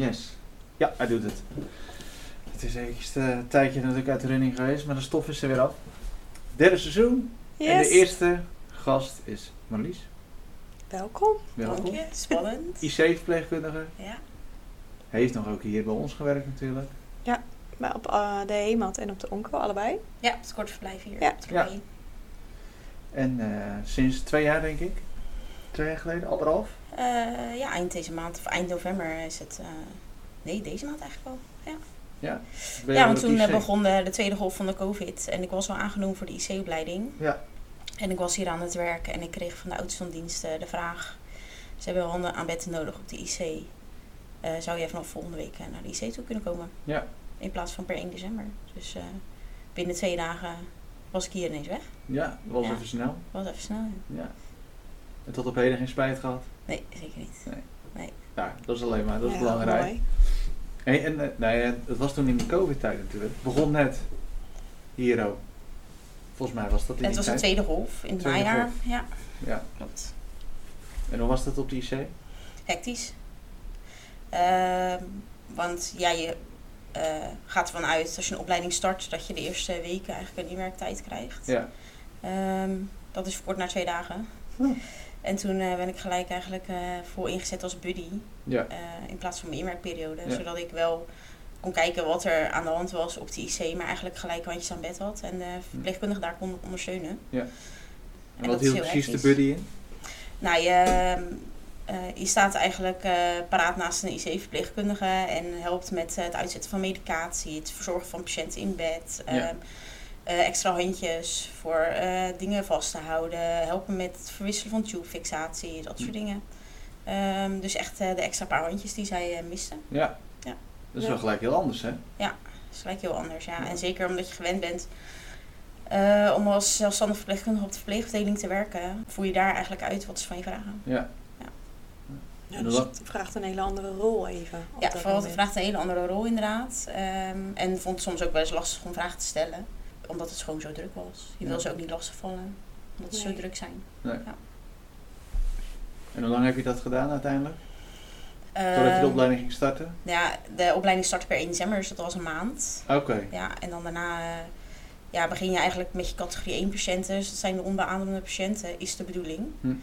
Yes. Ja, hij doet het. Het is eventjes een tijdje natuurlijk uit de running geweest, maar de stof is er weer af. Derde seizoen. En de eerste gast is Marlies. Welkom. Welkom. Dank je, spannend. IC-verpleegkundige. Ja. Heeft nog ook hier bij ons gewerkt natuurlijk. Maar op eh, de HEMAT en op de ONCO, allebei. ja, het korte verblijf hier. Ja. Ja. En eh, sinds twee jaar denk ik. Twee jaar geleden, anderhalf. Eh, ja, eind deze maand, of eind november is het. eh, nee, deze maand eigenlijk wel. Ja. Ja, op want toen eh, begon de, de tweede golf van de COVID. En ik was wel aangenomen voor de IC-opleiding. Ja. En ik was hier aan het werk en ik kreeg van de oudste van dienst eh, de vraag: ze hebben wel handen aan bedden nodig op de IC. Eh, zou jij vanaf volgende week naar de IC toe kunnen komen? Ja. In plaats van per 1 december. Dus binnen twee dagen was ik hier ineens weg. Ja, dat was Ja. even snel. Was even snel. ja. Ja. En tot op heden geen spijt gehad. Nee, zeker niet. Ja, dat is alleen maar, dat is Ja, belangrijk. mooi. En, eh, nou ja, het was toen in de COVID-tijd natuurlijk. Het begon net hier ook. Volgens mij was dat in Het was tijd. tweede golf in het Tweede najaar. golf. Ja, Ja. klopt. En hoe was dat op de IC? Hectisch. Ehm, want ja, je eh, gaat ervan uit als je een opleiding start dat je de eerste weken eigenlijk een inwerktijd krijgt. Ja. Ehm, dat is verkort naar twee dagen. Hm. En toen eh, ben ik gelijk eigenlijk eh, vol ingezet als buddy Ja. eh, in plaats van mijn inwerkperiode. Ja. Zodat ik wel kon kijken wat er aan de hand was op de IC, maar eigenlijk gelijk handjes aan bed had en de verpleegkundige daar kon ondersteunen. En, dat wat hield precies de buddy in? Nou, je, ehm, eh, je staat eigenlijk eh, paraat naast een IC-verpleegkundige en helpt met het uitzetten van medicatie, het verzorgen van patiënten in bed, Ja. Eh, extra handjes voor eh, dingen vast te houden, helpen met het verwisselen van tubefixatie, dat soort Hm. dingen. Ehm, dus echt eh, de extra paar handjes die zij eh, misten. Ja. Ja. Dat is Ja. wel gelijk heel anders, hè? Dat is gelijk heel anders, ja. Ja. En zeker omdat je gewend bent eh, om als zelfstandig verpleegkundige op de verpleegafdeling te werken, voer je daar eigenlijk uit wat ze van je vragen. Ja. Ja, En dus het vraagt een hele andere rol even. op Ja, dat vooral het vraagt een hele andere rol inderdaad. Ehm, en vond het soms ook wel eens lastig om vragen te stellen. Omdat het gewoon zo druk was. Je Ja. wil ze ook niet lastigvallen. Omdat ze Nee. zo druk zijn. En hoe lang heb je dat gedaan uiteindelijk? Totdat je de Ehm, opleiding ging starten? Ja, de opleiding startte per 1 december, dus dat was een maand. Oké. Ja, en dan daarna eh, ja, begin je eigenlijk met je categorie 1 patiënten. Dus dat zijn de onbeademde patiënten, is de bedoeling. Hm.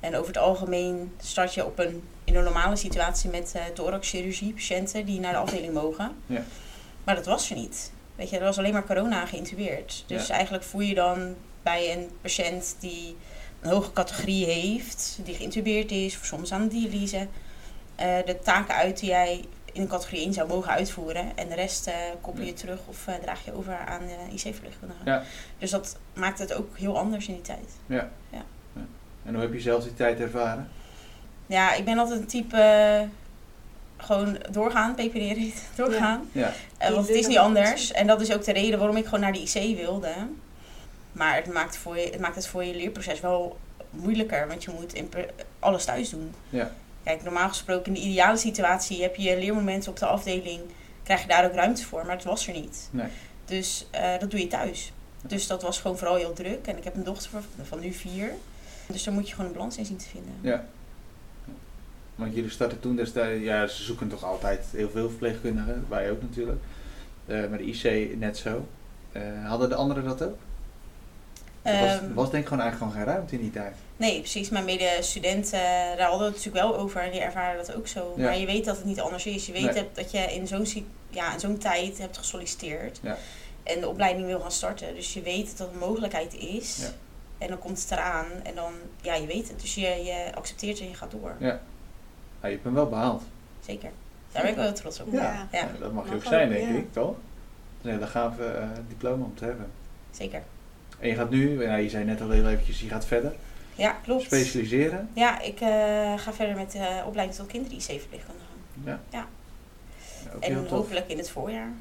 En over het algemeen start je op een, in een normale situatie met eh thoraxchirurgie patiënten die naar de afdeling mogen. Ja. Maar dat was er niet. Weet je, er was alleen maar corona geïntubeerd. Dus Ja. eigenlijk voer je dan bij een patiënt die een hoge categorie heeft, die geïntubeerd is, of soms aan de dialyse, eh, de taken uit die jij in een categorie 1 zou mogen uitvoeren. En de rest eh, koppel je terug of eh, draag je over aan de IC-verpleegkundige. Ja. Dus dat maakt het ook heel anders in die tijd. Ja. Ja. En hoe heb je zelf die tijd ervaren? Ja, ik ben altijd een type gewoon doorgaan, PPD doorgaan. Ja. Eh, want het is niet anders. En dat is ook de reden waarom ik gewoon naar de IC wilde. Maar het maakt, voor je, het maakt het voor je leerproces wel moeilijker. Want je moet alles thuis doen. Ja. Kijk, normaal gesproken in de ideale situatie heb je leermomenten op de afdeling. Krijg je daar ook ruimte voor. Maar het was er niet. Nee. Dus eh, dat doe je thuis. Dus dat was gewoon vooral heel druk. En ik heb een dochter van, van nu vier. Dus daar moet je gewoon een balans in zien te vinden. Ja. Want jullie starten toen destijds, ja, ze zoeken toch altijd heel veel verpleegkundigen, wij ook natuurlijk. Eh maar de IC net zo. Eh, hadden de anderen dat ook? Er was, Ehm, was denk ik gewoon eigenlijk gewoon geen ruimte in die tijd. Nee, precies. Mijn medestudenten, daar hadden we het natuurlijk wel over en die ervaren dat ook zo. Ja. Maar je weet dat het niet anders is. Je weet Nee. dat je in zo'n, ja, in zo'n tijd hebt gesolliciteerd Ja. en de opleiding wil gaan starten. Dus je weet dat dat een mogelijkheid is. Ja. En dan komt het eraan en dan, ja, je weet het. Dus je, je accepteert en je gaat door. Ja. Ja, je hebt hem wel behaald. Zeker. Daar ben ik wel heel trots op. Ja. Ja, Ja, dat mag je ook zijn, ook, denk ja. ik, toch? Dat is een hele gave eh, diploma om te hebben. zeker. En je gaat nu, ja, je zei net al heel eventjes, je gaat verder. Ja, klopt. Specialiseren. Ja, ik eh, ga verder met de opleiding tot kinder-IC-verpleegkundige. Ja. Ja. ook heel En tof. hopelijk in het voorjaar.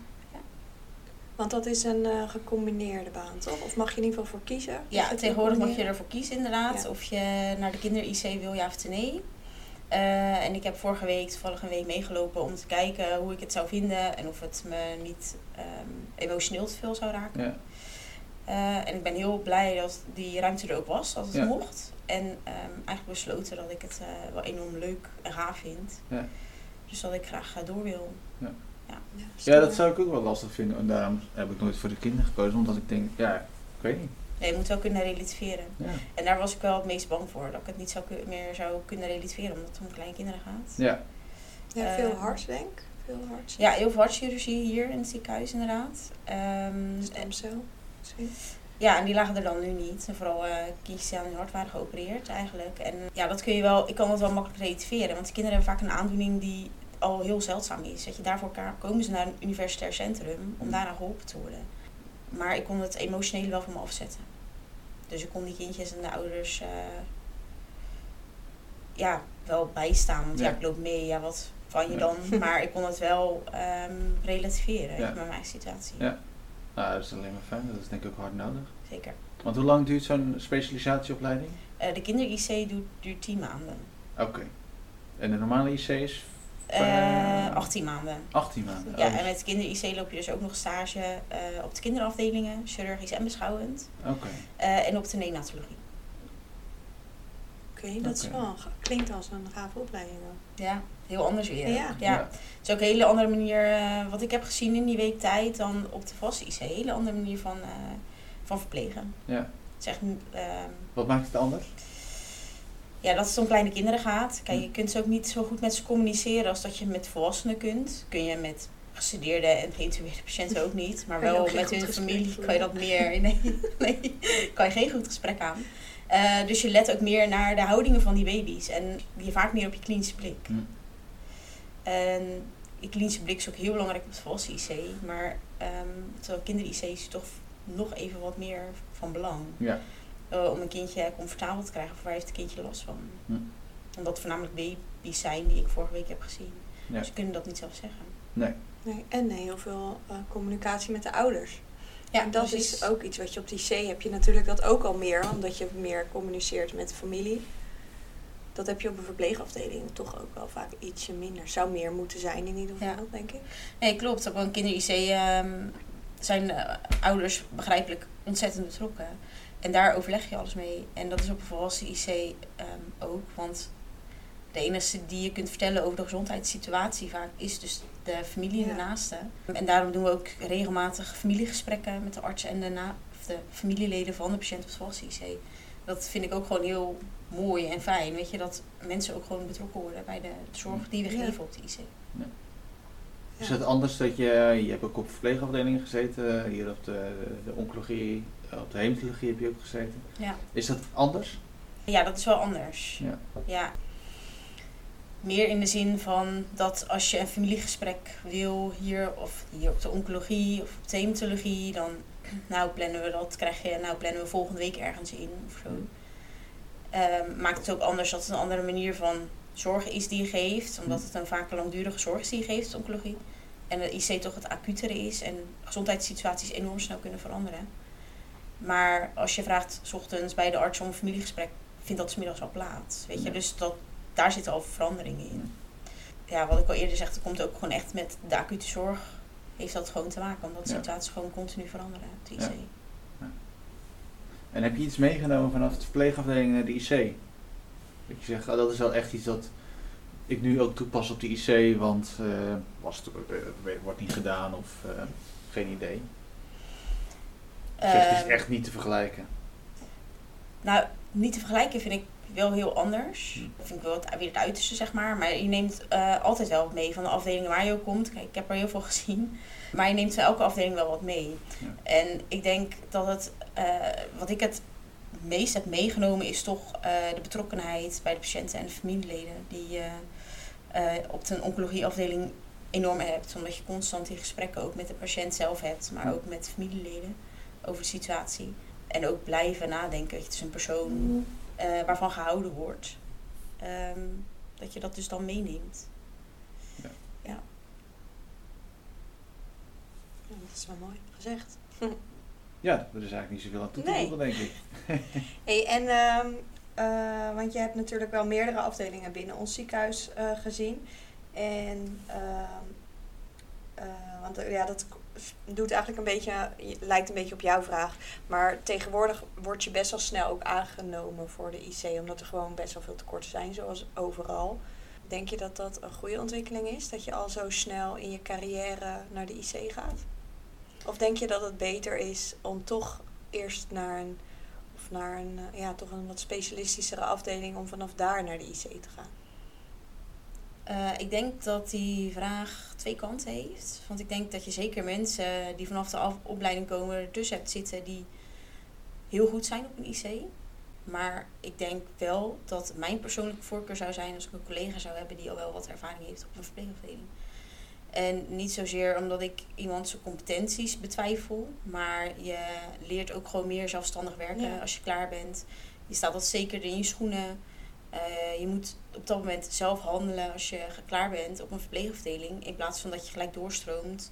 Want dat is een eh, gecombineerde baan, toch? Of mag je in ieder geval voor kiezen? Ja, tegenwoordig mag je ervoor kiezen inderdaad. Ja. Of je naar de kinder-IC wil, ja of nee. Eh, en ik heb vorige week toevallig een week meegelopen om te kijken hoe ik het zou vinden. En of het me niet ehm, emotioneel te veel zou raken. Ja, Eh, en ik ben heel blij dat die ruimte er ook was, dat het Ja. mocht. En ehm, eigenlijk besloten dat ik het eh, wel enorm leuk en gaaf vind. Ja. Dus dat ik graag door wil. Ja, ja, dat zou ik ook wel lastig vinden. En daarom heb ik nooit voor de kinderen gekozen. Omdat ik denk, ja, ik weet niet. Nee, je moet wel kunnen relativeren. Ja, En daar was ik wel het meest bang voor. Dat ik het niet zou kun- meer zou kunnen relativeren, omdat het om kleine kinderen gaat. ja. Ja, veel Eh, hart, denk ik. Veel hart. Ja, heel veel hartchirurgie hier in het ziekenhuis inderdaad. Ehm, Stemcel. misschien. ja, en die lagen er dan nu niet. En vooral eh kindjes die aan hun hart waren geopereerd eigenlijk. En ja, dat kun je wel, ik kan dat wel makkelijk relativeren. Want de kinderen hebben vaak een aandoening die al heel zeldzaam is. Dat je daarvoor komen ze naar een universitair centrum om daarna geholpen te worden. Maar ik kon het emotionele wel van me afzetten. Dus ik kon die kindjes en de ouders eh, ja, wel bijstaan. Want ja. Ja. ik loop mee, ja, wat van je dan? Maar ik kon het wel ehm, relativeren Ja. met mijn situatie. Ja. Nou, dat is alleen maar fijn. Dat is denk ik ook hard nodig. Zeker. Want hoe lang duurt zo'n specialisatieopleiding? Eh, de kinder-IC duurt, duurt 10 maanden. Oké. En de normale IC is Eh Eh, 18 maanden. 18 maanden. Ja, Oh, en met kinder-IC loop je dus ook nog stage eh, op de kinderafdelingen, chirurgisch en beschouwend. Oké. eh, en op de neonatologie. Oké, dat is wel, klinkt als een gave opleiding dan. Ja, heel anders weer. Ja. ja. Het is ook een hele andere manier, eh, wat ik heb gezien in die week tijd, dan op de vaste IC. Een hele andere manier van, eh, van verplegen. Ja. Het is echt, ehm, Wat maakt het anders? Ja, dat het om kleine kinderen gaat. Kijk, je kunt ze ook niet zo goed met ze communiceren als dat je met volwassenen kunt. Kun je met gestudeerde en geïntubeerde patiënten ook niet. Maar wel met hun familie kan je dat meer. Nee, nee, kan je geen goed gesprek aan. Eh, dus je let ook meer naar de houdingen van die baby's. En je vaak meer op je klinische blik. En je klinische blik is ook heel belangrijk op het volwassen IC. Maar ehm terwijl kinder-IC is toch nog even wat meer van belang. Ja. Eh, om een kindje comfortabel te krijgen. Of waar heeft het kindje last van? Hm. Omdat het voornamelijk baby's zijn die ik vorige week heb gezien. Ja. Dus ze kunnen dat niet zelf zeggen. Nee. Nee, en nee, heel veel eh, communicatie met de ouders. Ja, en dat precies. is ook iets wat je op die C heb je natuurlijk dat ook al meer, omdat je meer communiceert met de familie. Dat heb je op een verpleegafdeling toch ook wel vaak ietsje minder. Zou meer moeten zijn in ieder geval, Ja. denk ik. Nee, klopt. Op een kinder-IC ehm, zijn eh, ouders begrijpelijk ontzettend betrokken. En daar overleg je alles mee. En dat is op een volwassen IC ehm, ook. Want de enige die je kunt vertellen over de gezondheidssituatie vaak is dus de familie en de naasten. En daarom doen we ook regelmatig familiegesprekken met de arts en de, na of de familieleden van de patiënt op het volwassen IC. Dat vind ik ook gewoon heel mooi en fijn. Weet je, dat mensen ook gewoon betrokken worden bij de zorg die we Ja. geven op de IC. Is Ja. het anders dat je, je hebt ook op verpleegafdelingen gezeten, hier op de, de oncologie, op de hematologie heb je ook gezeten. Ja. Is dat anders? Ja, dat is wel anders. Ja. Ja. Meer in de zin van dat als je een familiegesprek wil hier of hier op de oncologie of op de hematologie, dan nou plannen we dat, krijg je, nou plannen we volgende week ergens in of zo. Ehm, maakt het ook anders dat het een andere manier van zorg is die je geeft, omdat het een vaak een langdurige zorg is die je geeft, de oncologie. En de IC toch het acutere is en gezondheidssituaties enorm snel kunnen veranderen. Maar als je vraagt, s ochtends bij de arts om een familiegesprek, vindt dat 's middags al plaats. Weet je? Ja. Dus dat, daar zitten al veranderingen in. Ja, wat ik al eerder zeg, het komt ook gewoon echt met de acute zorg. Heeft dat gewoon te maken, omdat de Ja. situaties gewoon continu veranderen op de IC. Ja. En heb je iets meegenomen vanaf de verpleegafdeling naar de IC? Dat je zegt, oh, dat is wel echt iets dat ik nu ook toepas op de IC, want eh, was het, eh, wordt niet gedaan of eh, geen idee. Zegt, het is echt niet te vergelijken. Nou, niet te vergelijken vind ik wel heel anders. Hm. Dat vind ik wel het, weer het uiterste, zeg maar. Maar je neemt eh, altijd wel wat mee van de afdelingen waar je ook komt. Kijk, ik heb er heel veel gezien. Maar je neemt van elke afdeling wel wat mee. Ja. En ik denk dat het, eh, wat ik het meest heb meegenomen, is toch eh, de betrokkenheid bij de patiënten en de familieleden. Die je op de oncologieafdeling enorm hebt. Omdat je constant die gesprekken ook met de patiënt zelf hebt. Maar Hm. ook met familieleden over de situatie. En ook blijven nadenken. Het is een persoon eh, waarvan gehouden wordt. Ehm, dat je dat dus dan meeneemt. is wel mooi gezegd. Ja, er is eigenlijk niet zoveel aan toe te Nee. voegen, denk ik. Hey, en, ehm, eh, want je hebt natuurlijk wel meerdere afdelingen binnen ons ziekenhuis eh, gezien. En, ehm, eh, want ja, dat doet eigenlijk een beetje, lijkt een beetje op jouw vraag. Maar tegenwoordig word je best wel snel ook aangenomen voor de IC, omdat er gewoon best wel veel tekorten zijn, zoals overal. Denk je dat dat een goede ontwikkeling is? Dat je al zo snel in je carrière naar de IC gaat? Of denk je dat het beter is om toch eerst naar een of naar een, ja, toch een wat specialistischere afdeling om vanaf daar naar de IC te gaan. Eh, ik denk dat die vraag twee kanten heeft. Want ik denk dat je zeker mensen die vanaf de opleiding komen ertussen hebt zitten die heel goed zijn op een IC. Maar ik denk wel dat mijn persoonlijke voorkeur zou zijn als ik een collega zou hebben die al wel wat ervaring heeft op een verpleegafdeling. En niet zozeer omdat ik iemand zijn competenties betwijfel, maar je leert ook gewoon meer zelfstandig werken Ja. als je klaar bent. Je staat wat zekerder in je schoenen. Eh, je moet op dat moment zelf handelen als je klaar bent op een verpleegafdeling. In plaats van dat je gelijk doorstroomt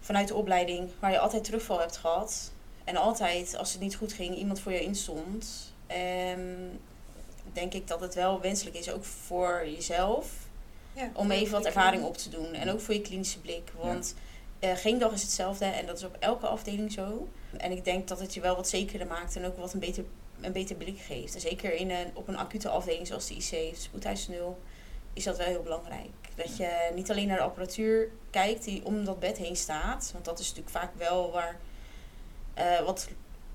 vanuit de opleiding waar je altijd terugval hebt gehad. En altijd, als het niet goed ging, iemand voor je instond. Ehm, denk ik dat het wel wenselijk is, ook voor jezelf, Ja, om even wat ervaring op te doen. En ook voor je klinische blik. Want eh, geen dag is hetzelfde en dat is op elke afdeling zo. En ik denk dat het je wel wat zekerder maakt en ook wat een beter, een beter blik geeft. En zeker in een, op een acute afdeling zoals de IC, 0, is dat wel heel belangrijk. Dat je niet alleen naar de apparatuur kijkt die om dat bed heen staat. Want dat is natuurlijk vaak wel waar eh, wat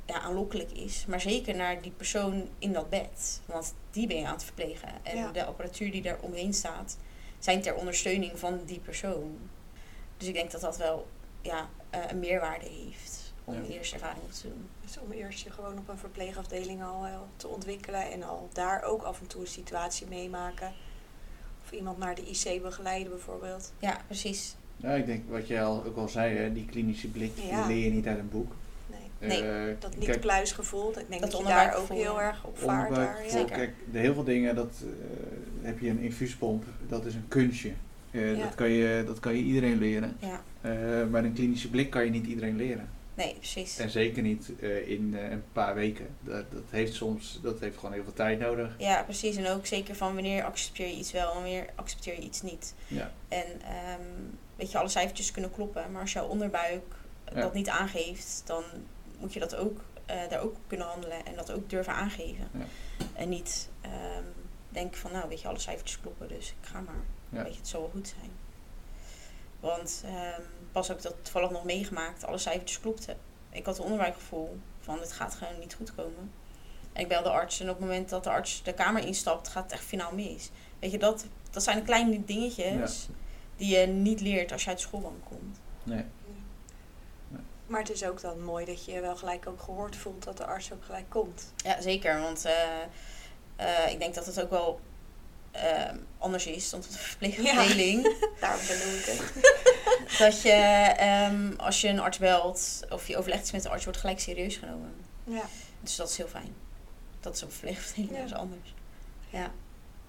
ja, aanlokkelijk is. Maar zeker naar die persoon in dat bed. Want die ben je aan het verplegen. En Ja. de apparatuur die daar omheen staat, zijn ter ondersteuning van die persoon. Dus ik denk dat dat wel ja, eh, een meerwaarde heeft om Ja. eerst ervaring op te doen. Om eerst je gewoon op een verpleegafdeling al wel te ontwikkelen en al daar ook af en toe een situatie meemaken. Of iemand naar de IC begeleiden bijvoorbeeld. Ja, precies. Ja, ik denk wat jij al, ook al zei, hè, die klinische blik, Ja. die leer je niet uit een boek. Nee. Nee, Eh, Dat kijk, niet-pluisgevoel, ik denk Dat dat, je daar ook heel erg op vaart daar. onderbuikgevoel, Ja. Zeker. Kijk, de heel veel dingen, dat eh, heb je een infuuspomp, dat is een kunstje. Eh, Ja. dat, kan je, dat kan je iedereen leren. Ja, Eh, maar een klinische blik kan je niet iedereen leren. Nee, precies. En zeker niet eh, in eh, een paar weken. Dat, dat heeft soms dat heeft gewoon heel veel tijd nodig. Ja, precies. En ook zeker van wanneer accepteer je iets wel en wanneer accepteer je iets niet. Ja. En ehm, weet je, alle cijfertjes kunnen kloppen. Maar als jouw onderbuik Ja. dat niet aangeeft, dan moet je dat ook, eh, daar ook op kunnen handelen en dat ook durven aangeven. Ja. En niet ehm, denken van, nou weet je, alle cijfertjes kloppen, dus ik ga maar. Ja. Weet je, het zal wel goed zijn. Want ehm, pas heb ik dat toevallig nog meegemaakt, alle cijfertjes klopten. Ik had een onderbuikgevoel van, het gaat gewoon niet goed komen. En ik bel de arts en op het moment dat de arts de kamer instapt, gaat het echt finaal mis. Weet je, dat, dat zijn de kleine dingetjes die je niet leert als je uit de schoolbank komt. Nee. Maar het is ook dan mooi dat je wel gelijk ook gehoord voelt dat de arts ook gelijk komt. Ja, zeker. Want eh, eh, ik denk dat het ook wel eh, anders is dan op de verpleegafdeling. Daarom benoem ik het. Dat je, ehm, als je een arts belt of je overlegt iets met de arts, wordt gelijk serieus genomen. Ja. Dus dat is heel fijn. Dat is op een verpleegafdeling Ja. dat is anders. Ja. Dan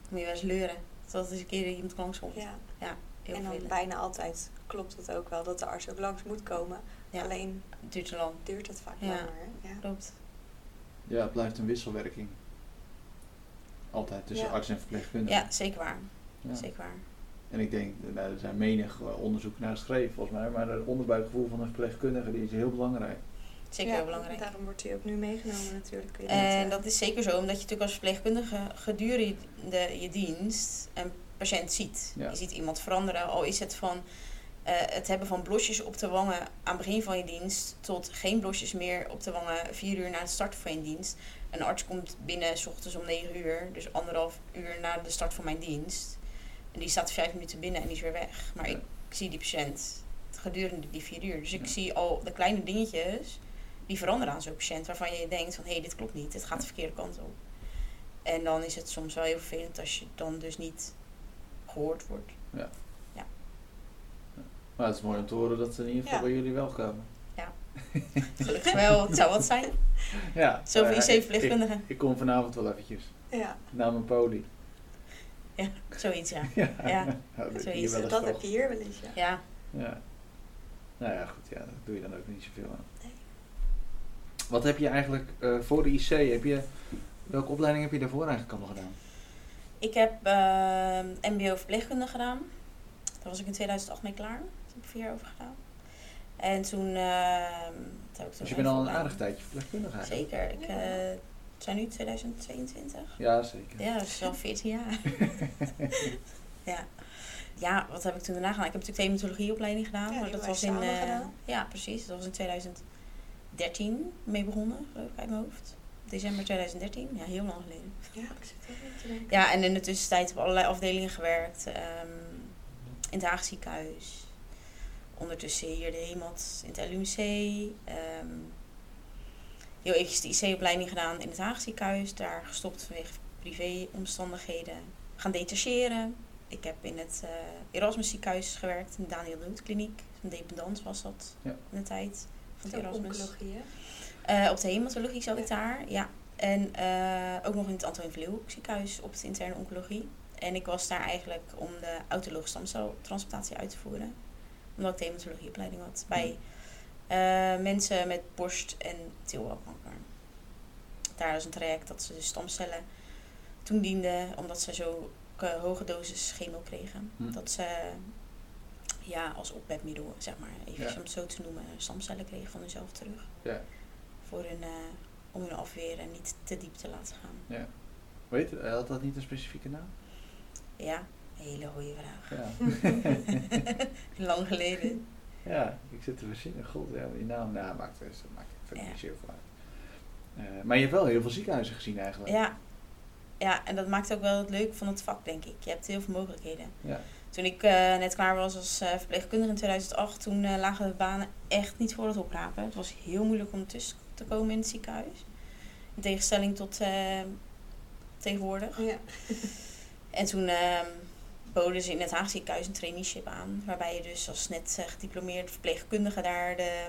moet je wel eens leuren. Dat is een keer dat iemand langskomt. ja. Heel en dan veel. bijna altijd klopt het ook wel dat de arts ook langs moet komen. Ja. Alleen Het duurt te lang. duurt het vaak Ja. langer. hè? Ja. Klopt. Ja, het blijft een wisselwerking. Altijd tussen Ja. arts en verpleegkundige. Ja, zeker waar. Ja. Zeker waar. En ik denk, nou, er zijn menig eh, onderzoeken naar geschreven volgens mij, maar het onderbuikgevoel van een verpleegkundige die is heel belangrijk. Zeker Ja, heel belangrijk. Daarom wordt hij ook nu meegenomen natuurlijk. En niet, eh, dat is zeker zo, omdat je natuurlijk als verpleegkundige gedurende je dienst een patiënt ziet. Ja. Je ziet iemand veranderen, al is het van eh, het hebben van blosjes op de wangen aan het begin van je dienst tot geen blosjes meer op de wangen vier uur na het starten van je dienst. Een arts komt binnen s ochtends om negen uur, dus anderhalf uur na de start van mijn dienst. En die staat vijf minuten binnen en die is weer weg. Maar Ja. ik zie die patiënt gedurende die vier uur. Dus ik Ja. zie al de kleine dingetjes die veranderen aan zo'n patiënt. Waarvan je denkt van hé, hey, dit klopt niet. Dit gaat de verkeerde kant op. En dan is het soms wel heel vervelend als je dan dus niet gehoord wordt. Maar het is mooi om te horen dat ze in ieder geval Ja. bij jullie wel komen. Gelukkig wel, het zou wat zijn. Ja, Zoveel eh, IC-verpleegkundigen. Ik, ik kom vanavond wel eventjes. ja, Na mijn poli. Zoiets, ja. Ja, Ja, dat zoiets. dat heb je hier wel eens. Ja. Ja, Ja. Nou ja, goed, ja, daar doe je dan ook niet zoveel aan. Nee. Wat heb je eigenlijk eh, voor de IC, heb je, welke opleiding heb je daarvoor eigenlijk allemaal gedaan? Ik heb ehm, MBO verpleegkunde gedaan. Daar was ik in 2008 mee klaar. Daar heb ik vier jaar over gedaan. En toen. ehm, wat heb ik toen Dus je bent al een aardig tijdje verpleegkundige eigenlijk. Zeker. Ik, eh, het zijn nu 2022. Ja, zeker. Ja, dat is al 14 jaar. ja. Ja, wat heb ik toen daarna gedaan? Ik heb natuurlijk thematologieopleiding gedaan. Ja, maar dat was in. eh, gedaan. ja, precies. Dat was in 2013 mee begonnen, geloof ik, uit mijn hoofd. December 2013. Ja, heel lang geleden. Ja, ik zit er te denken. Ja, en in de tussentijd op allerlei afdelingen gewerkt. ehm, in het Haag ziekenhuis. Ondertussen hier de HEMAT in het LUMC. ehm, heel eventjes de IC-opleiding gedaan in het Haag ziekenhuis. Daar gestopt vanwege privéomstandigheden. Gaan detacheren. Ik heb in het eh, Erasmus ziekenhuis gewerkt. In de Daniel de Hoed kliniek. Een dependant was dat Ja. in de tijd van het Ook Erasmus. oncologie? Eh, op de hematologie zat ik daar, ja. En eh, ook nog in het Antonie van Leeuwenhoek ziekenhuis op de interne oncologie. En ik was daar eigenlijk om de autologe stamceltransplantatie uit te voeren. Omdat ik de hematologieopleiding had. Bij eh, mensen met borst- en teelbalkanker. Daar is een traject dat ze de stamcellen toen dienden. Omdat ze zo eh, hoge dosis chemo kregen. Hm. Dat ze ja, als opwekmiddel, zeg maar, even Ja. om het zo te noemen, stamcellen kregen van hunzelf terug Ja. voor hun, eh, om hun afweer en niet te diep te laten gaan. Weet je, had dat niet een specifieke naam? Ja, hele goede vraag. Ja. Lang geleden. ja, ik zit te verzinnen. God, ja, die naam, nou, maakt, het- dat maakt verder Ja. niet zoveel uit. Eh, maar je hebt wel heel veel ziekenhuizen gezien eigenlijk. Ja. ja, en dat maakt ook wel het leuke van het vak, denk ik. Je hebt heel veel mogelijkheden. Ja. Toen ik eh, net klaar was als eh, verpleegkundige in 2008, toen lagen de banen echt niet voor het oprapen. Het was heel moeilijk om tussen te komen in het ziekenhuis. In tegenstelling tot eh, tegenwoordig. Ja. En toen ehm boden ze in het Haag ziekenhuis een traineeship aan. Waarbij je dus als net eh, gediplomeerd verpleegkundige daar de,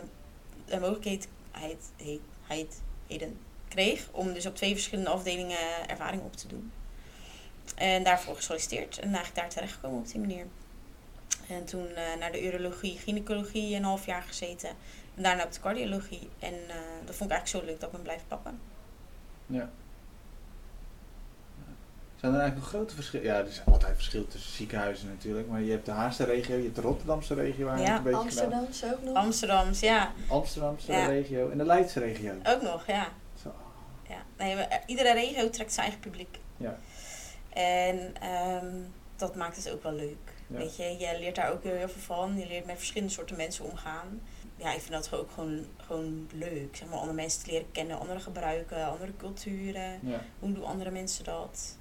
de mogelijkheid heid- heet- heid- heden kreeg. Om dus op twee verschillende afdelingen ervaring op te doen. En daarvoor gesolliciteerd. En eigenlijk daar terechtgekomen op die manier. En toen eh, naar de urologie, gynaecologie een half jaar gezeten. En daarna op de cardiologie. En eh, dat vond ik eigenlijk zo leuk dat ik ben blijven pakken. Ja. Zijn er eigenlijk nog grote verschillen? Ja, er is altijd verschil tussen ziekenhuizen natuurlijk. Maar je hebt de Haagse regio, je hebt de Rotterdamse regio waar je Ja, een beetje gedaan. Amsterdamse ook nog. Amsterdams, ja. Amsterdamse Ja. regio en de Leidse regio. Ook nog, ja. Zo. Ja, nee, maar iedere regio trekt zijn eigen publiek. Ja. En ehm, dat maakt het ook wel leuk. Ja. Weet je, je leert daar ook heel, heel veel van. Je leert met verschillende soorten mensen omgaan. Ja, ik vind dat ook gewoon, gewoon leuk. Zeg maar, andere mensen te leren kennen, andere gebruiken, andere culturen. Ja. Hoe doen andere mensen dat?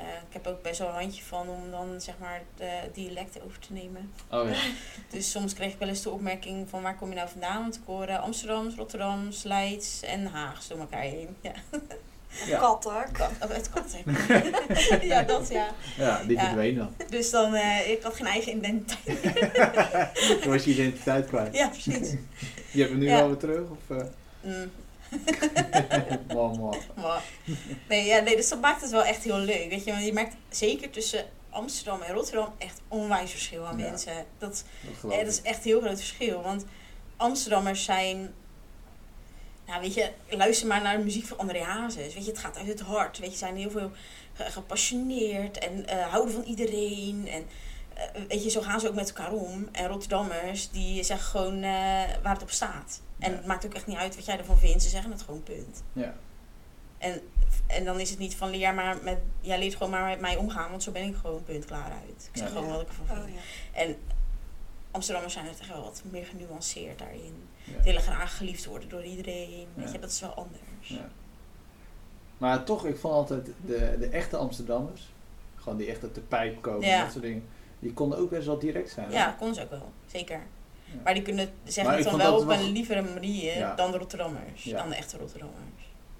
Eh, ik heb ook best wel een handje van om dan zeg maar de dialecten over te nemen. Oh ja. Dus soms kreeg ik wel eens de opmerking van waar kom je nou vandaan? Want ik hoorde Amsterdams, Rotterdams, Leids en Haags door elkaar heen. Ja, Ja. Katten. kat, oh, het kat. ja, dat ja. ja, die Ja. verdween dan. Dus dan, eh, ik had geen eigen identiteit. Toen was je identiteit kwijt. ja, precies. Je hebt hem nu Ja. wel weer terug? Of, eh Mm, mooi, mooi. maar, nee, ja, nee, dus dat maakt het wel echt heel leuk. Weet je, want je merkt zeker tussen Amsterdam en Rotterdam echt onwijs verschil aan Ja. mensen. Dat, Dat eh, dat is echt een heel groot verschil. Want Amsterdammers zijn. Nou, weet je, luister maar naar de muziek van André Hazes. Weet je, het gaat uit het hart. Weet je, zijn heel veel ge- gepassioneerd en eh, houden van iedereen. En eh, weet je, zo gaan ze ook met elkaar om. En Rotterdammers, die zeggen gewoon waar het op staat. En Ja. het maakt ook echt niet uit wat jij ervan vindt. Ze zeggen het gewoon punt. Ja. En, en dan is het niet van leer maar met, jij leert gewoon maar met mij omgaan, want zo ben ik gewoon punt klaar uit. Ik zeg Ja. gewoon wat ik ervan vind. Oh ja. En Amsterdammers zijn het echt wel wat meer genuanceerd daarin. Ja. Willen graag geliefd worden door iedereen. Weet Ja. je, dat is wel anders. Ja. Maar toch, ik vond altijd de, de echte Amsterdammers, gewoon die echt uit de pijp komen, Ja. dat soort dingen, die konden ook best wel direct zijn. Ja, kon ze ook wel. Zeker. Ja. Maar die kunnen zeggen het dan wel op wel- een lievere manier Ja. dan de Rotterdammers. Ja. Dan de echte Rotterdammers.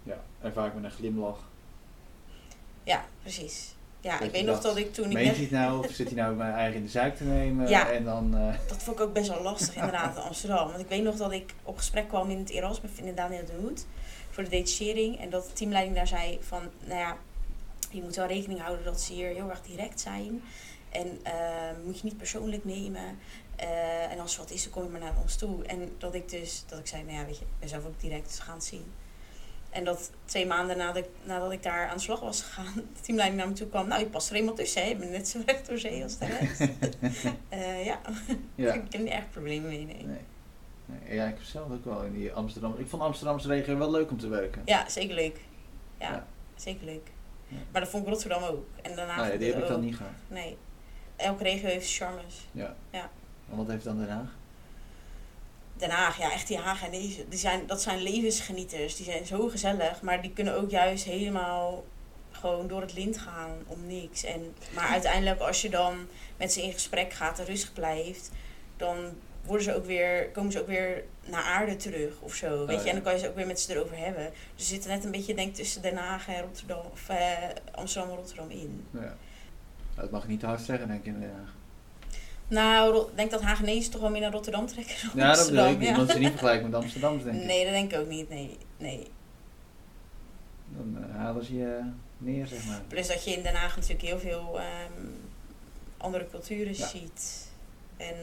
Ja, en vaak met een glimlach. Ja, precies. Ja, Dat ik weet nog dat ik toen... Ik Meent hij het nou, of zit hij nou mijn eigen in de zuik te nemen? Ja. En dan, eh, dat vond ik ook best wel lastig inderdaad in Amsterdam. Want ik weet nog dat ik op gesprek kwam in het Erasmus in de Daniel de Hoed. Voor de detachering. En dat de teamleiding daar zei van... Nou ja, je moet wel rekening houden dat ze hier heel erg direct zijn. En eh, moet je niet persoonlijk nemen. Eh, en als er wat is, dan kom je maar naar ons toe. En dat ik dus, dat ik zei, nou ja, weet je, ik ben zelf ook direct gaan het zien. En dat twee maanden nadat ik, nadat ik daar aan de slag was gegaan, de teamleiding naar me toe kwam. Nou, je past er eenmaal tussen, hè? Je bent net zo recht door zee als de rest. Eh, ja, Ja. ik heb niet echt problemen mee, nee. Nee. nee. Ja, ik heb zelf ook wel in die Amsterdam. Ik vond Amsterdamse regio wel leuk om te werken. Ja, zeker leuk. Ja, Ja. zeker leuk. Ja. Maar dat vond ik Rotterdam ook. En daarna Nou ja, die heb ik dan niet gehad. Nee. Elke regio heeft charmes. Ja. Ja. En wat heeft dan Den Haag? Den Haag, ja, echt die Haag en deze, die zijn, dat zijn levensgenieters. Die zijn zo gezellig, maar die kunnen ook juist helemaal gewoon door het lint gaan om niks. En, maar uiteindelijk, als je dan met ze in gesprek gaat en rustig blijft, dan worden ze ook weer, komen ze ook weer naar aarde terug of zo. Weet Oh, je? En dan kan je ze ook weer met ze erover hebben. Dus ze zitten net een beetje denk, ik, tussen Den Haag en Rotterdam, of eh, Amsterdam en Rotterdam in. Ja. Dat mag ik niet te hard zeggen, denk ik in Den Haag. Nou, ik denk dat Hagenezen toch wel meer naar Rotterdam trekken dan Ja, dat bedoel ik niet. ja. Want ze niet vergelijken met Amsterdam, denk ik. Nee, dat denk ik ook niet. Nee, nee. Dan eh, halen ze je neer, zeg maar. Plus dat je in Den Haag natuurlijk heel veel ehm, andere culturen Ja. ziet. En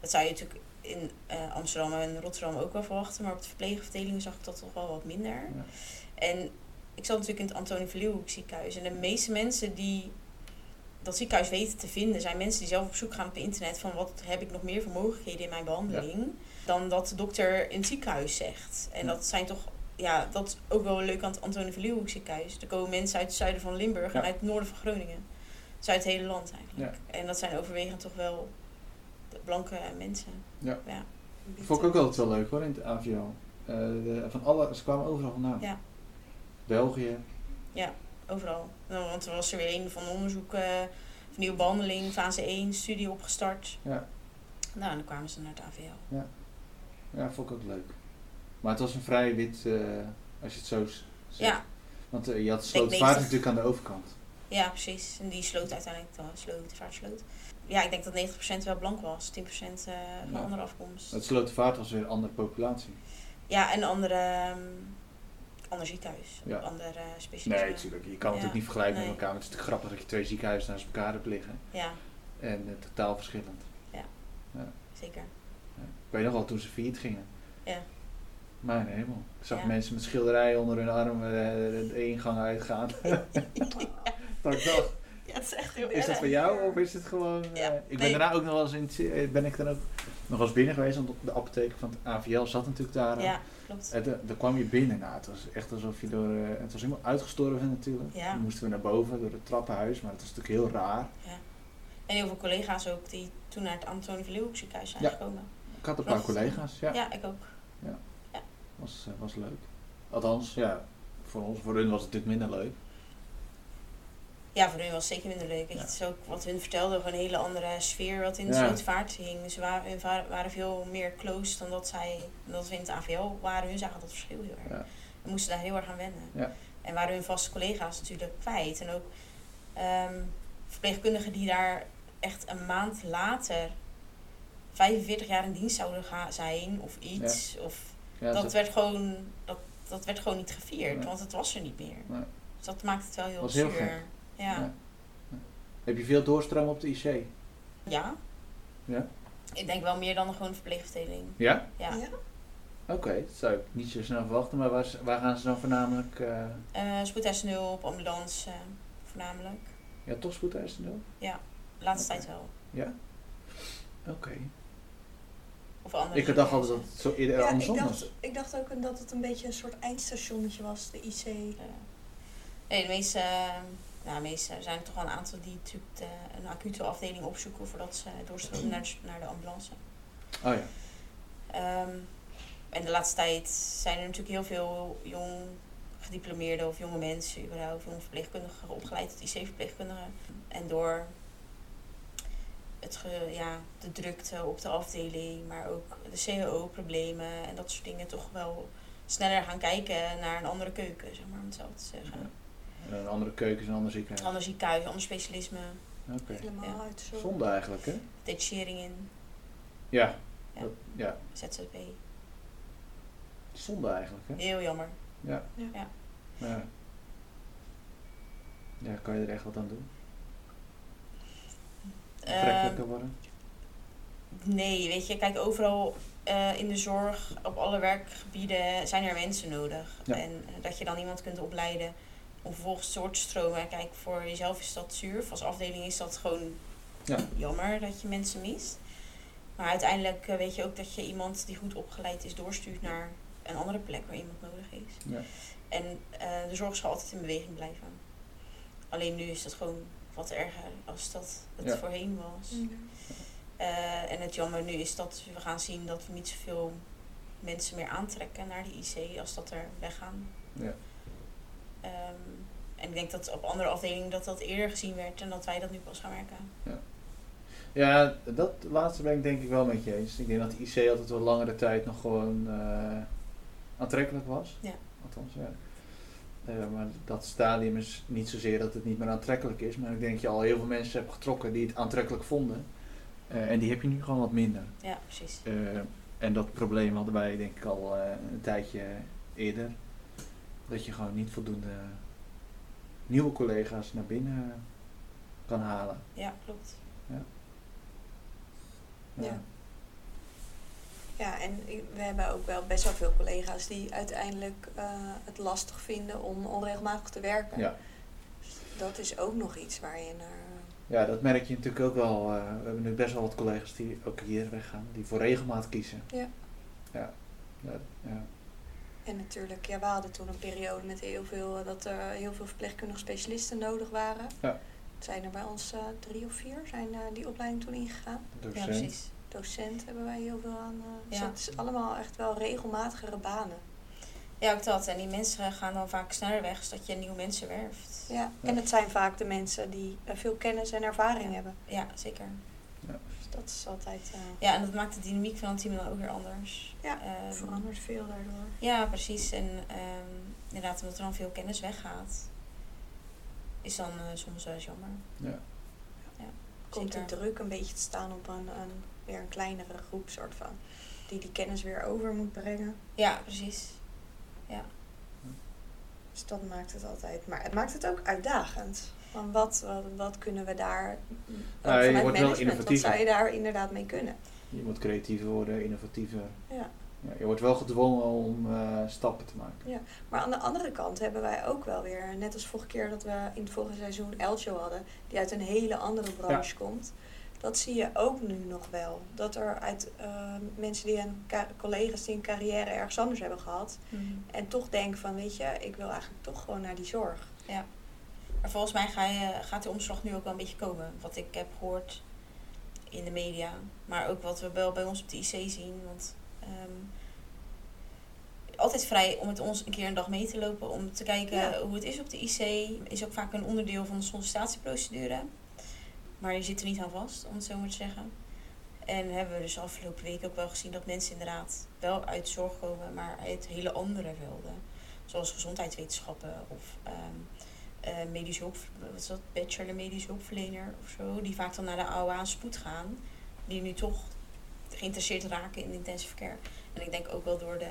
dat zou je natuurlijk in eh, Amsterdam en Rotterdam ook wel verwachten. Maar op de verpleegafdelingen zag ik dat toch wel wat minder. Ja. En ik zat natuurlijk in het Antonie van Leeuwenhoek ziekenhuis. En de meeste mensen die dat ziekenhuis weten te vinden... zijn mensen die zelf op zoek gaan op internet... van wat heb ik nog meer voor mogelijkheden in mijn behandeling... dan dat de dokter in het ziekenhuis zegt. En Ja. dat zijn toch... Ja, dat is ook wel leuk aan het Antonie van Leeuwenhoek ziekenhuis. Er komen mensen uit het zuiden van Limburg en Ja. uit het noorden van Groningen. Dus uit het hele land eigenlijk. En dat zijn overwegend toch wel de blanke mensen. Ja. ja. Vond ik ook altijd wel leuk hoor, in het AVO. Eh, de, van alle, ze kwamen overal vandaan. Ja. België. Overal. Nou, want er was er weer een van onderzoek eh, van nieuwe behandeling, fase 1, studie opgestart. Ja. Nou, en dan kwamen ze naar het AVL. Ja, vond ik ook leuk. Maar het was een vrij wit, eh, als je het zo zegt. Ja, Want eh, je had Slootvaart 90. natuurlijk aan de overkant. ja, precies. En die sloot uiteindelijk, de, sloot, de vaart sloot. Ja, ik denk dat 90% wel blank was, 10% eh van Ja. andere afkomst. Het Slootvaart was weer een andere populatie. Ja, en andere, ehm, ander ziekenhuis. Ja. Andere specialisme. Nee, natuurlijk. Je kan het natuurlijk niet vergelijken nee. met elkaar. Maar het is natuurlijk grappig dat je twee ziekenhuizen naast elkaar hebt liggen. Ja, En eh, totaal verschillend. zeker. Ja. Ik weet nog wel toen ze failliet gingen. Ja. Mijn hemel. Ik zag Ja. mensen met schilderijen onder hun arm eh, de ingang uitgaan. dat ik dacht, Ja, is echt heel is dat voor jou of is het gewoon... eh, Ja, ik ben nee. daarna ook nog wel eens in eh, ben ik dan ook nog wel eens binnen geweest, want de apotheek van het AVL zat natuurlijk daar. eh. Ja, klopt. En daar kwam je binnen. Nou, het was echt alsof je door... het was helemaal uitgestorven natuurlijk. Ja. Dan moesten we naar boven door het trappenhuis, maar het was natuurlijk heel raar. Ja. En heel veel collega's ook die toen naar het Antonie van Leeuwenhoek ziekenhuis zijn Ja. gekomen. Ik had een paar Was- collega's, ja. Ja, ik ook. Was, eh, was leuk. Althans, ja, voor ons, voor hun was het natuurlijk minder leuk. Ja, voor hun was het zeker minder leuk. Ja. Het is ook wat hun vertelden, gewoon een hele andere sfeer wat in de Ja. slootvaart hing. Ze waren, waren veel meer close dan dat, zij, dan dat we in het AVL waren. Hun zagen dat verschil heel erg. Ja. We moesten daar heel erg aan wennen. Ja. En waren hun vaste collega's natuurlijk kwijt. En ook ehm, verpleegkundigen die daar echt een maand later 45 jaar in dienst zouden gaan zijn of iets. Of dat dat werd gewoon, dat, dat werd gewoon niet gevierd, Nee. want het was er niet meer. Nee. Dus dat maakt het wel heel Was heel zuur. Ja. Ja. Heb je veel doorstroom op de IC? ja. Ja? Ik denk wel meer dan gewoon een verpleegafdeling. Ja? Ja. Ja? Oké, dat zou ik niet zo snel verwachten, maar waar, waar gaan ze dan voornamelijk... eh Eh spoedeisende op ambulance eh, voornamelijk. ja, toch spoedeisende? Laatste Oké. tijd wel. Ja? Oké. Of andere Ik dacht altijd dat het zo eerder Ja, ik andersom dacht, was. ik dacht ook dat het een beetje een soort eindstationnetje was, de IC. Ja. Nee, de meeste, nou, de meeste er zijn toch wel een aantal die natuurlijk de, een acute afdeling opzoeken voordat ze doorstromen naar de, naar de ambulance. Oh ja. Ehm, en de laatste tijd zijn er natuurlijk heel veel jong gediplomeerde of jonge mensen, überhaupt jonge verpleegkundigen, opgeleid tot IC-verpleegkundigen. En door het ge- ja, de drukte op de afdeling, maar ook de CAO-problemen en dat soort dingen, toch wel sneller gaan kijken naar een andere keuken, zeg maar, om het zo te zeggen. En een andere keuken is een ander ziekenhuis. ander ziekenhuis, ander specialisme, Oké. Helemaal Ja. uit zo. Zonde eigenlijk, hè? detachering in, Ja. Ja. Dat- ja. ZZP. Zonde eigenlijk, hè? Heel jammer. Ja. Ja. Ja. Ja. Ja, kan je er echt wat aan doen? aantrekkelijker worden? Nee, weet je, kijk, overal eh, in de zorg, op alle werkgebieden zijn er mensen nodig. Ja. En eh, dat je dan iemand kunt opleiden om vervolgens door te stromen. Kijk, voor jezelf is dat zuur. Of als afdeling is dat gewoon Ja. jammer dat je mensen mist. Maar uiteindelijk eh, weet je ook dat je iemand die goed opgeleid is doorstuurt naar een andere plek waar iemand nodig is. Ja. En eh, de zorg zal altijd in beweging blijven. Alleen nu is dat gewoon wat erger als dat het Ja. voorheen was. Eh, en het jammer nu is dat we gaan zien dat we niet zoveel mensen meer aantrekken naar de IC als dat er weggaan. Ja. Ehm, en ik denk dat op andere afdelingen dat dat eerder gezien werd en dat wij dat nu pas gaan merken. Ja, dat laatste ben ik denk ik wel met je eens. Ik denk dat de IC altijd wel langere tijd nog gewoon eh, aantrekkelijk was. Ja. Althans, ja. Eh, maar dat stadium is niet zozeer dat het niet meer aantrekkelijk is. Maar ik denk dat je al heel veel mensen hebt getrokken die het aantrekkelijk vonden. Eh, en die heb je nu gewoon wat minder. Ja, precies. En dat probleem hadden wij denk ik al een tijdje eerder. Dat je gewoon niet voldoende nieuwe collega's naar binnen kan halen. Ja, klopt. Ja. Ja, en i- we hebben ook wel best wel veel collega's die uiteindelijk eh, het lastig vinden om onregelmatig te werken. Ja. Dus dat is ook nog iets waar je naar. Ja, dat merk je natuurlijk ook wel. eh, we hebben nu best wel wat collega's die ook hier weggaan, die voor regelmaat kiezen. Ja. Ja. Ja, ja. En natuurlijk, ja, we hadden toen een periode met heel veel, eh, dat er heel veel verpleegkundige specialisten nodig waren. Ja. Zijn er bij ons eh, drie of vier zijn eh, die opleiding toen ingegaan. Ja, Docent. precies. Docent hebben wij heel veel aan. eh, dus Ja. het is allemaal echt wel regelmatigere banen. Ja, ook dat. En die mensen gaan dan vaak sneller weg, zodat je nieuwe mensen werft. Ja. Ja. En het zijn vaak de mensen die veel kennis en ervaring hebben. Ja, zeker. Dus dat is altijd. eh, Ja, en dat maakt de dynamiek van het team dan ook weer anders. Ja, Ehm, verandert veel daardoor. Ja, precies. En ehm, inderdaad, omdat er dan veel kennis weggaat, is dan eh, soms wel eens jammer. Ja. Komt de druk een beetje te staan op een, een, weer een kleinere groep, soort van. Die die kennis weer over moet brengen. Ja, precies. Ja. Dus dat maakt het altijd. Maar het maakt het ook uitdagend. Van wat, wat, kunnen we daar. Ja, je vanuit wordt wel management, wat zou je daar inderdaad mee kunnen? Je moet creatiever worden, innovatiever. Ja. Ja, je wordt wel gedwongen om eh, stappen te maken. Maar aan de andere kant hebben wij ook wel weer, net als vorige keer dat we in het vorige seizoen Elcho hadden, die uit een hele andere branche komt. Dat zie je ook nu nog wel. Dat er uit eh, mensen die een collega's die een carrière ergens anders hebben gehad. En toch denken van, weet je, ik wil eigenlijk toch gewoon naar die zorg. Maar volgens mij ga je, gaat die omslag nu ook wel een beetje komen. Wat ik heb gehoord in de media. Maar ook wat we wel bij ons op de IC zien. Want ehm, altijd vrij om met ons een keer een dag mee te lopen. Om te kijken Ja. hoe het is op de IC. Is ook vaak een onderdeel van de sollicitatieprocedure. Maar je zit er niet aan vast, om het zo maar te zeggen. En hebben we dus afgelopen week ook wel gezien dat mensen inderdaad wel uit zorg komen, maar uit hele andere velden. Zoals gezondheidswetenschappen of ehm eh, medische hulp, wat is dat, bachelor medische hulpverlener of zo. Die vaak dan naar de AOA spoed gaan. Die nu toch geïnteresseerd raken in intensive care. En ik denk ook wel door de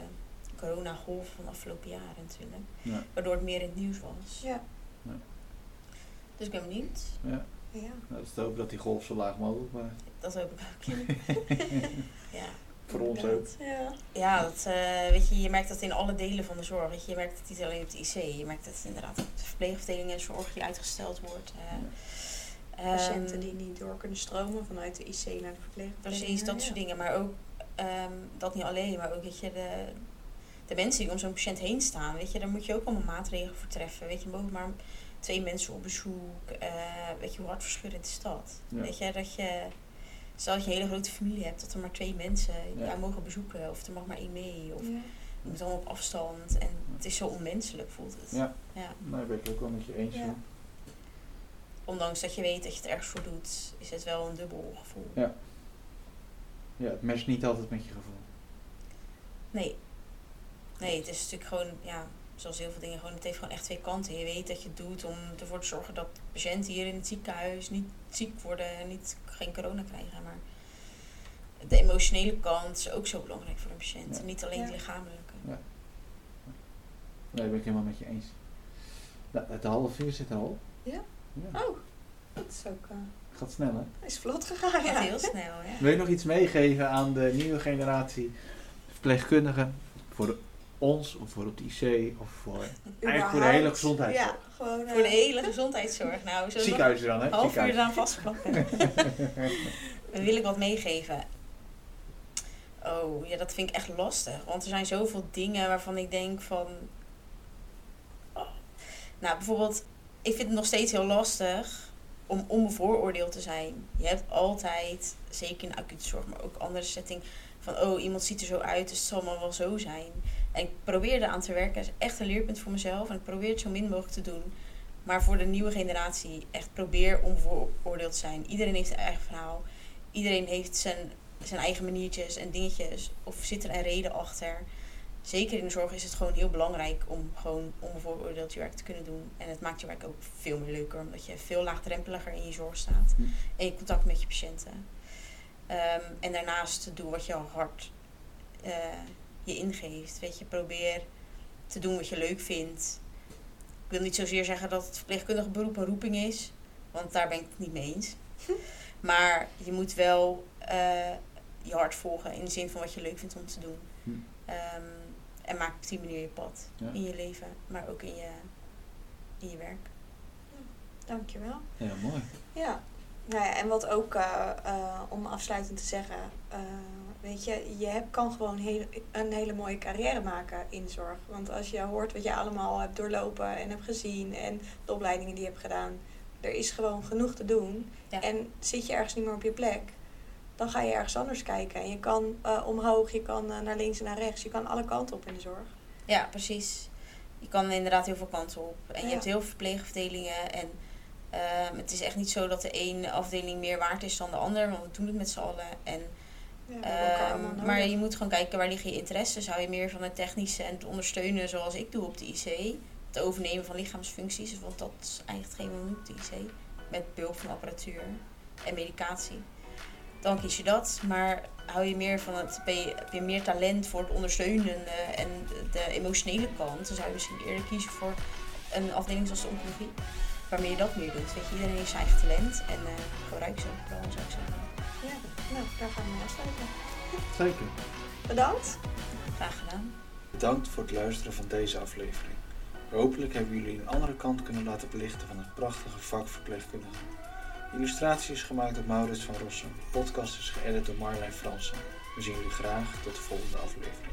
coronagolf van de afgelopen jaren natuurlijk. Ja. Waardoor het meer in het nieuws was. Ja. Dus ik ben benieuwd. Ja. Ja. Nou, dat is te hopen dat die golf zo laag mogelijk blijft. Dat hoop ik ook. ja. Voor ons ook. Ja. Ja, dat, eh, weet je, je merkt dat in alle delen van de zorg. Weet je, je merkt het niet alleen op de IC. Je merkt het inderdaad op de verpleegafdeling en zorg die uitgesteld wordt. eh. Patiënten Ehm, die niet door kunnen stromen vanuit de IC naar de verpleegafdeling. Precies, dat Ja. soort dingen. Maar ook, ehm, dat niet alleen, maar ook, weet je, de, de mensen die om zo'n patiënt heen staan. Weet je, daar moet je ook allemaal maatregelen voor treffen. Weet je, mogen maar twee mensen op bezoek. eh, weet je, hoe hartverscheurend is dat? Ja. Weet je, dat je, stel dat je een hele grote familie hebt, dat er maar twee mensen Ja. jou mogen bezoeken. Of er mag maar één mee. Of Ja. je moet allemaal op afstand. En het is zo onmenselijk, voelt het. Ja, Ja. nou, ben ik ook wel met je eens. Ja. Ondanks dat je weet dat je het ergens voor doet, is het wel een dubbel gevoel. Ja. ja, het matcht niet altijd met je gevoel. Nee. Nee, het is natuurlijk gewoon, ja, zoals heel veel dingen, gewoon, het heeft gewoon echt twee kanten. Je weet dat je het doet om ervoor te zorgen dat patiënten hier in het ziekenhuis niet ziek worden en niet, geen corona krijgen. Maar de emotionele kant is ook zo belangrijk voor een patiënt. Ja. Niet alleen Ja. de lichamelijke. Nee, dat ben ik helemaal met je eens. Nou, het half vier zit er al. Ja? Ja. Oh, dat is ook. eh, Gaat snel, hè? Is vlot gegaan, Gaat ja. heel snel, hè? Wil je nog iets meegeven aan de nieuwe generatie verpleegkundigen? Voor de- ons, of voor op de IC, of voor eigenlijk voor de hele gezondheidszorg? Ja, gewoon... eh, Voor de hele gezondheidszorg. Nou, zo Ziekenhuizen dan, hè? een half uur eraan vastplakken. Dan wil ik wat meegeven. Oh, ja, dat vind ik echt lastig. Want er zijn zoveel dingen waarvan ik denk van... Oh. Nou, bijvoorbeeld, ik vind het nog steeds heel lastig om onbevooroordeeld te zijn. Je hebt altijd, zeker in de acute zorg, maar ook andere setting, van oh, iemand ziet er zo uit, dus het zal maar wel zo zijn. En ik probeer eraan te werken. Dat is echt een leerpunt voor mezelf. En ik probeer het zo min mogelijk te doen. Maar voor de nieuwe generatie, echt probeer onbevooroordeeld te zijn. Iedereen heeft zijn eigen verhaal. Iedereen heeft zijn, zijn eigen maniertjes en dingetjes. Of zit er een reden achter. Zeker in de zorg is het gewoon heel belangrijk om gewoon onbevooroordeeld je werk te kunnen doen. En het maakt je werk ook veel meer leuker. Omdat je veel laagdrempeliger in je zorg staat. Hm. En je contact met je patiënten. Ehm, en daarnaast doe wat je hart eh, je ingeeft. Weet je, probeer te doen wat je leuk vindt. Ik wil niet zozeer zeggen dat het verpleegkundige beroep een roeping is, want daar ben ik het niet mee eens. Maar je moet wel eh, je hart volgen in de zin van wat je leuk vindt om te doen. Hm. Ehm, en maak op die manier je pad Ja. in je leven, maar ook in je, in je werk. Dankjewel. Ja, mooi. Ja. Nou ja, en wat ook eh, eh, om afsluitend te zeggen, eh, weet je, je kan gewoon heel, een hele mooie carrière maken in zorg. Want als je hoort wat je allemaal hebt doorlopen en hebt gezien en de opleidingen die je hebt gedaan, er is gewoon genoeg te doen. Ja. En zit je ergens niet meer op je plek, dan ga je ergens anders kijken. En je kan eh, omhoog, je kan eh, naar links en naar rechts, je kan alle kanten op in de zorg. Ja, precies. Je kan inderdaad heel veel kanten op. En je hebt heel veel verpleegafdelingen. En ehm, het is echt niet zo dat de ene afdeling meer waard is dan de ander. Want we doen het met z'n allen. En, Ja, ehm, maar je moet gewoon kijken waar liggen je interesses. Hou je meer van het technische en het ondersteunen zoals ik doe op de IC. Het overnemen van lichaamsfuncties. Want dat is eigenlijk wat we doen op de IC. Met behulp van apparatuur en medicatie. Dan kies je dat. Maar hou je meer van het, je, heb je meer talent voor het ondersteunende en de emotionele kant, dan zou je misschien eerder kiezen voor een afdeling zoals de oncologie. Waarmee je dat meer doet. Weet je, iedereen heeft zijn eigen talent en eh gebruik ze vooral, zou ik zeggen. Ja, nou, daar gaan we afsluiten. Zeker. Bedankt. Graag gedaan. Bedankt voor het luisteren van deze aflevering. Hopelijk hebben jullie een andere kant kunnen laten belichten van het prachtige vak verpleegkundige. Illustratie is gemaakt door Maurits van Rossum. De podcast is geëdit door Marlijn Fransen. We zien jullie graag tot de volgende aflevering.